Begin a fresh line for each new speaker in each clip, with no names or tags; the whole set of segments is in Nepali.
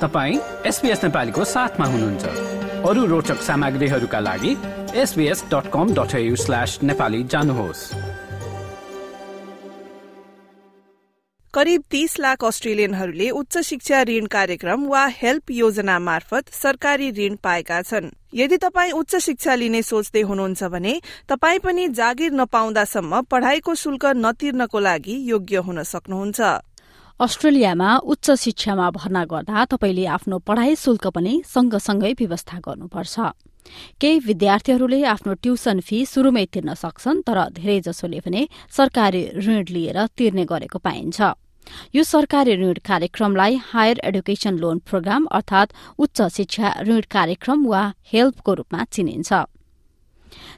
तपाईँ एसपिएस नेपालीको साथमा हुनुहुन्छ। अरू रोचक सामग्रीहरूका लागि SBS dot com dot slash Nepali जानुहोस्।
करिब तीस लाख अस्ट्रेलियनहरूले उच्च शिक्षा ऋण कार्यक्रम वा हेल्प योजना मार्फत सरकारी ऋण पाएका छन्। यदि तपाईँ उच्च शिक्षा लिने सोच्दै हुनुहुन्छ भने तपाईँ पनि जागिर नपाउँदासम्म पढ़ाईको शुल्क नतिर्नको लागि योग्य हुन सक्नुहुन्छ।
अस्ट्रेलियामा उच्च शिक्षामा भर्ना गर्दा तपाईँले आफ्नो पढ़ाई शुल्क पनि सँगसँगै व्यवस्था गर्नुपर्छ। केही विद्यार्थीहरूले आफ्नो ट्युसन फी शुरूमै तिर्न सक्छन् तर धेरैजसोले भने सरकारी ऋण लिएर तिर्ने गरेको पाइन्छ। यो सरकारी ऋण कार्यक्रमलाई हायर एडुकेशन लोन प्रोग्राम अर्थात उच्च शिक्षा ऋण कार्यक्रम वा हेल्पको रूपमा चिनिन्छ।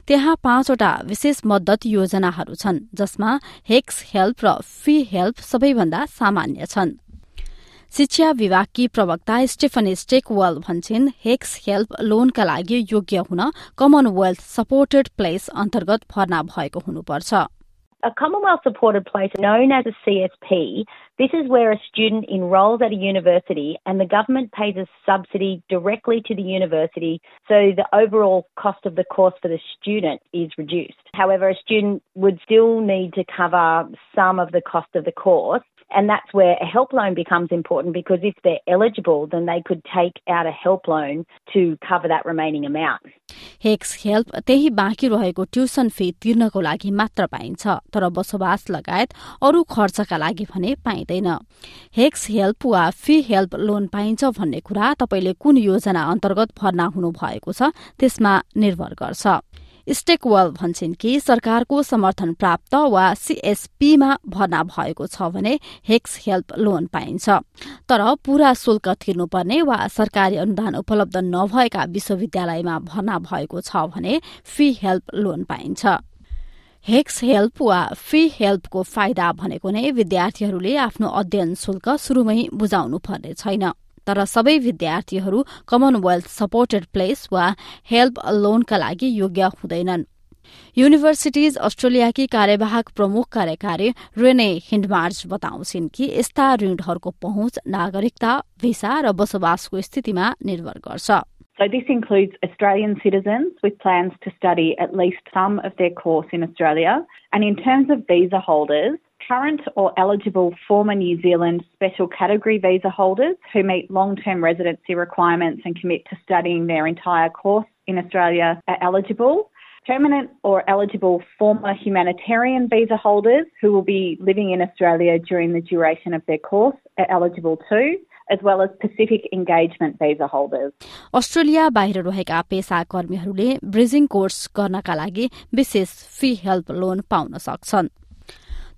त्यहाँ पाँचवटा विशेष मद्दत योजनाहरू छन् जसमा हेक्स हेल्प र फी हेल्प सबैभन्दा सामान्य छन्। शिक्षा विभागकी प्रवक्ता स्टेफनी स्टेकवाल भन्छन् हेक्स हेल्प लोनका लागि योग्य हुन कमनवेल्थ सपोर्टेड प्लेस अन्तर्गत भर्ना भएको हुनुपर्छ।
A Commonwealth supported place known as a CSP, this is where a student enrolls at a university and the government pays a subsidy directly to the university so the overall cost of the course for the student is reduced. However, a student would still need to cover some of the cost of the course and that's where a help loan becomes important because if they're eligible, then they could take out a help loan to cover that remaining amount.
HECS help त्यही बाँकी रहेको ट्युसन फी तिर्नको लागि मात्र पाइन्छ तर बसोबास लगायत अरू खर्चका लागि भने पाइँदैन हेक्स हेल्प वा फी हेल्प लोन पाइन्छ भन्ने कुरा तपाईँले कुन योजना अन्तर्गत भर्ना हुनु भएको छ त्यसमा निर्भर गर्छ स्टेकवेल भन्छन् कि सरकारको समर्थन प्राप्त वा सीएसपीमा भर्ना भएको छ भने हेक्स हेल्प लोन पाइन्छ। तर पूरा शुल्क तिर्नुपर्ने वा सरकारी अनुदान उपलब्ध नभएका विश्वविद्यालयमा भर्ना भएको छ भने फी हेल्प लोन पाइन्छ। हेक्स हेल्प वा फी हेल्पको फाइदा भनेको नै विद्यार्थीहरूले आफ्नो अध्ययन शुल्क शुरूमै बुझाउनु पर्ने छैन। तर सबै विद्यार्थीहरू कमनवेल्थ सपोर्टेड प्लेस वा हेल्प लोनका लागि योग्य हुँदैनन् युनिभर्सिटिज अस्ट्रेलियाकी कार्यवाहक प्रमुख कार्यकारी रेने हिन्डमार्ज बताउँछिन् कि यस्ता ऋणहरूको पहुँच नागरिकता भिसा र बसोबासको स्थितिमा निर्भर गर्छ
So this includes Australian citizens with plans to study at least some of their course in Australia. And in terms of visa holders, current or eligible former New Zealand special category visa holders who meet long term residency requirements and commit to studying their entire course in Australia are eligible. Permanent or eligible former humanitarian visa holders who will be living in Australia during the duration of their course are eligible too. as well as Pacific engagement visa holders.
Australia बाहिर रहेका पेसा कर्मीहरूले ब्रिजिङ कोर्स गर्नका लागि विशेष फी हेल्प लोन पाउन सक्छन्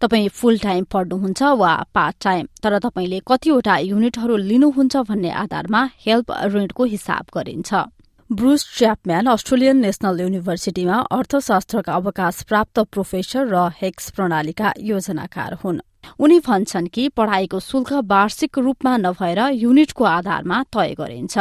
तपाईँ फुल टाइम पढ्नुहुन्छ वा पार्ट टाइम तर तपाईँले कतिवटा युनिटहरू लिनुहुन्छ भन्ने आधारमा हेल्प ऋणको हिसाब गरिन्छ। ब्रुस च्यापम्यान अस्ट्रेलियन नेशनल युनिभर्सिटीमा अर्थशास्त्रका अवकाश प्राप्त प्रोफेसर र हेक्स प्रणालीका योजनाकार हुन्। उनी भन्छन् कि पढ़ाईको शुल्क वार्षिक रूपमा नभएर युनिटको आधारमा तय गरिन्छ।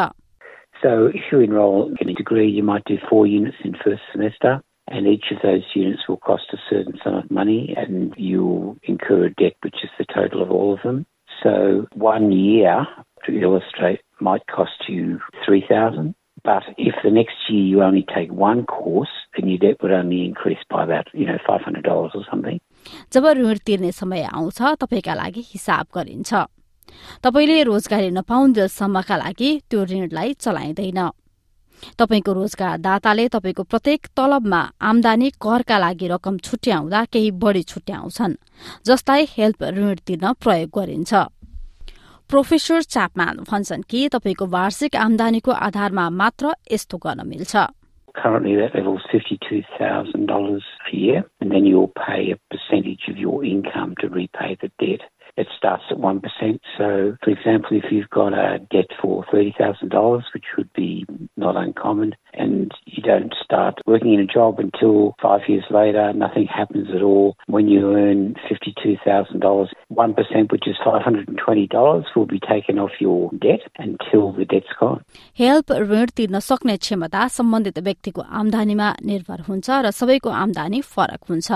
So if you enroll in a degree, you might do four units in first semester. And each of those units will cost a certain sum of money and you'll incur a debt which is the total of all of them. So one year, to illustrate, might cost you 3000 but if the next year you only take one course, then your debt would only increase by about, you know, $500 or something.
जब ऋण तिर्ने समय आउँछ तपाईँका लागि हिसाब गरिन्छ तपाईँले रोजगारी नपाउन्जेलसम्मका लागि त्यो ऋणलाई चलाइँदैन तपाईँको रोजगार दाताले तपाईँको प्रत्येक तलबमा आमदानी करका लागि रकम छुट्याउँदा केही बढ़ी छुट्याउँछन् जसलाई हेल्प ऋण तिर्न प्रयोग गरिन्छ प्रोफेसर च्यापम्यान भन्छन् कि तपाईँको वार्षिक आमदानीको आधारमा मात्र यस्तो गर्न मिल्छ
Currently, that level is $52,000 a year, and then you'll pay a percentage of your income to repay the debt. It starts at 1%. So, for example, if you've got a debt for $30,000, which would be not uncommon, and you don't start working in a job until five years later. Nothing happens at all. When you earn $52,000, 1%, which is $520, will be taken off your debt until the debt's gone.
Help ऋण तिर्न सक्ने क्षमता सम्बन्धित व्यक्तिको आमदानीमा निर्भर हुन्छ र सबैको आमदानी फरक हुन्छ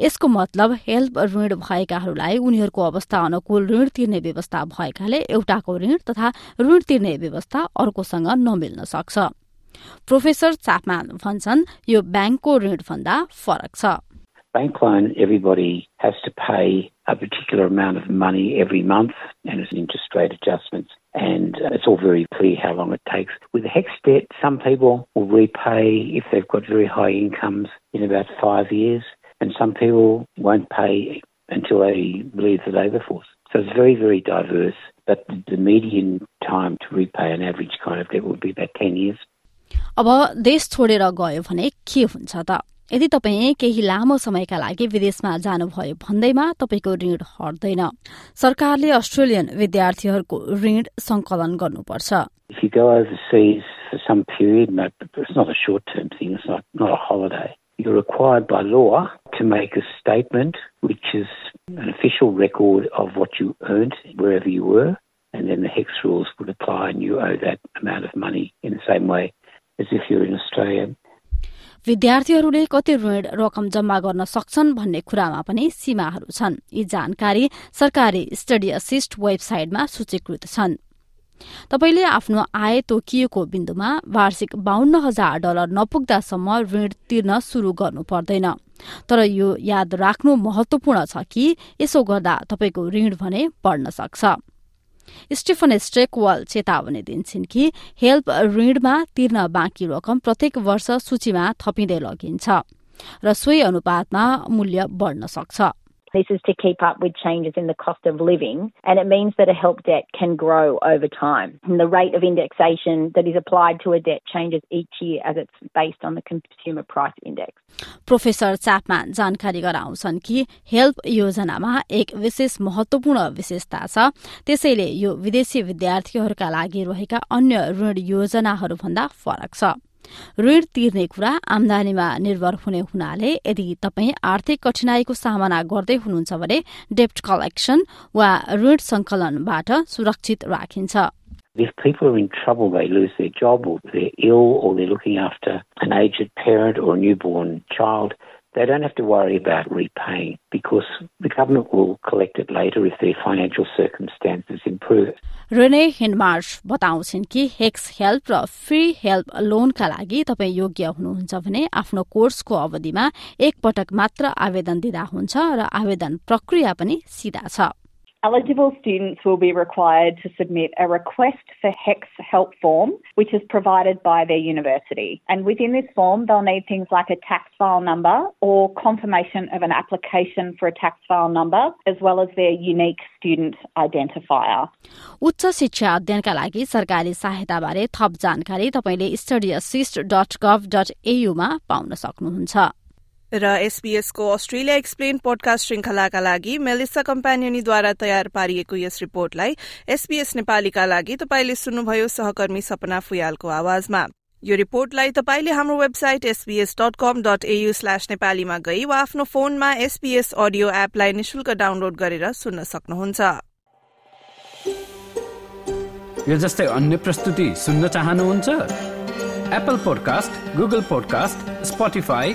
यसको मतलब हेल्प ऋण भएकाहरूलाई उनीहरूको अवस्था अनुकूल ऋण तिर्ने व्यवस्था भएकाले एउटाको ऋण तथा ऋण तिर्ने व्यवस्था अर्कोसँग नमिल्न सक्छ प्रोफेसर चापमान भन्छन् यो ब्याङ्कको ऋण भन्दा फरक छ
Bank loan, everybody has to pay a particular amount of money every month, and it's interest rate adjustments, and it's all very clear how long it takes. With the HEX debt, some people will repay if they've got very high incomes in about five years, and some people won't pay until they leave the labour force. So it's very, very diverse, but the median time to repay an average kind of debt would be about 10 years.
अब देश छोडेर गयो भने के हुन्छ त यदि तपाईँ केही लामो समयका लागि विदेशमा जानुभयो भन्दैमा तपाईँको ऋण हट्दैन सरकारले अस्ट्रेलियन विद्यार्थीहरूको ऋण संकलन गर्नुपर्छ
If you go overseas for some period, it's not a short term thing, it's not, not a holiday. You're required by law to make a statement which is an official record of what you earned wherever you were, and then the HEX rules would apply and you owe that amount of money in the same way as if you're in Australia.
विद्यार्थीहरूले कति ऋण रकम जम्मा गर्न सक्छन् भन्ने कुरामा पनि सीमाहरू छन् यी जानकारी सरकारी स्टडी असिस्ट वेबसाइटमा सूचीकृत छन् तपाईँले आफ्नो आय तोकिएको बिन्दुमा वार्षिक बाहन्न हजार डलर नपुग्दासम्म ऋण तिर्न शुरू गर्नु पर्दैन। तर यो याद राख्नु महत्वपूर्ण छ कि यसो गर्दा तपाईँको ऋण भने बढ्न सक्छ। स्टिफन स्ट्रेकवाल चेतावनी दिन्छन् कि हेल्प ऋणमा तिर्न बाँकी रकम प्रत्येक वर्ष सूचीमा थपिँदै लगिन्छ र सोही अनुपातमा मूल्य बढ्न सक्छ।
This is to keep up with changes in the cost of living, and it means that a help debt can grow over time. And the rate of indexation that is applied to a debt changes each year as it's based on the consumer price index.
Professor Chapman जानकारी गराउँछन् कि हेल्प योजनामा एक विशेष महत्वपूर्ण विशेषता छ त्यसैले यो विदेशी विद्यार्थीहरूका लागि रहेका अन्य ऋण योजनाहरूभन्दा फरक छ ऋण तिर्ने कुरा आमदानीमा निर्भर हुने हुनाले यदि तपाईँ आर्थिक कठिनाईको सामना गर्दै हुनुहुन्छ भने डेप्ट कलेक्सन वा ऋण संकलनबाट सुरक्षित राखिन्छ
If people are in trouble, they lose their job or they're ill or they're looking after an aged parent or a newborn child, they don't have to worry about repaying because the government will collect it later if their financial circumstances improve.
Renee Hindmarsh बताउँछिन् कि हेक्स हेल्प र फ्री हेल्प लोनका लागि तपाईँ योग्य हुनुहुन्छ भने आफ्नो कोर्सको अवधिमा एक पटक मात्र आवेदन दिँदा हुन्छ र आवेदन प्रक्रिया पनि सिधा छ
Eligible students will be required to submit a request for HEX help form, which is provided by their university. And within this form, they'll need things like a tax file number or confirmation of an application for a tax file number, as well as their unique student identifier.
उच्च शिक्षा अध्ययनका लागि सरकारी सहायताबारे थप जानकारी तपाईँले study assist dot gov dot एयुमा पाउन सक्नुहुन्छ
र एसपीएसको अस्ट्रेलिया एक्सप्लेन पोडकास्ट श्रृंखलाका लागि मेलिसा कम्पानियनीद्वारा तयार पारिएको यस रिपोर्टलाई एसपीएस नेपालीका लागि तपाईँले सुन्नुभयो सहकर्मी सपना फुयालको आवाजमा। यो रिपोर्टलाई तपाईँले हाम्रो website SPS dot com dot AU slash नेपालीमा गई वा आफ्नो फोनमा एसपीएस अडियो एपलाई निशुल्क डाउनलोड गरेर सुन्न सक्नुहुन्छ।
यो जस्तै अन्य प्रस्तुति सुन्न चाहनुहुन्छ? Apple podcast Google podcast Spotify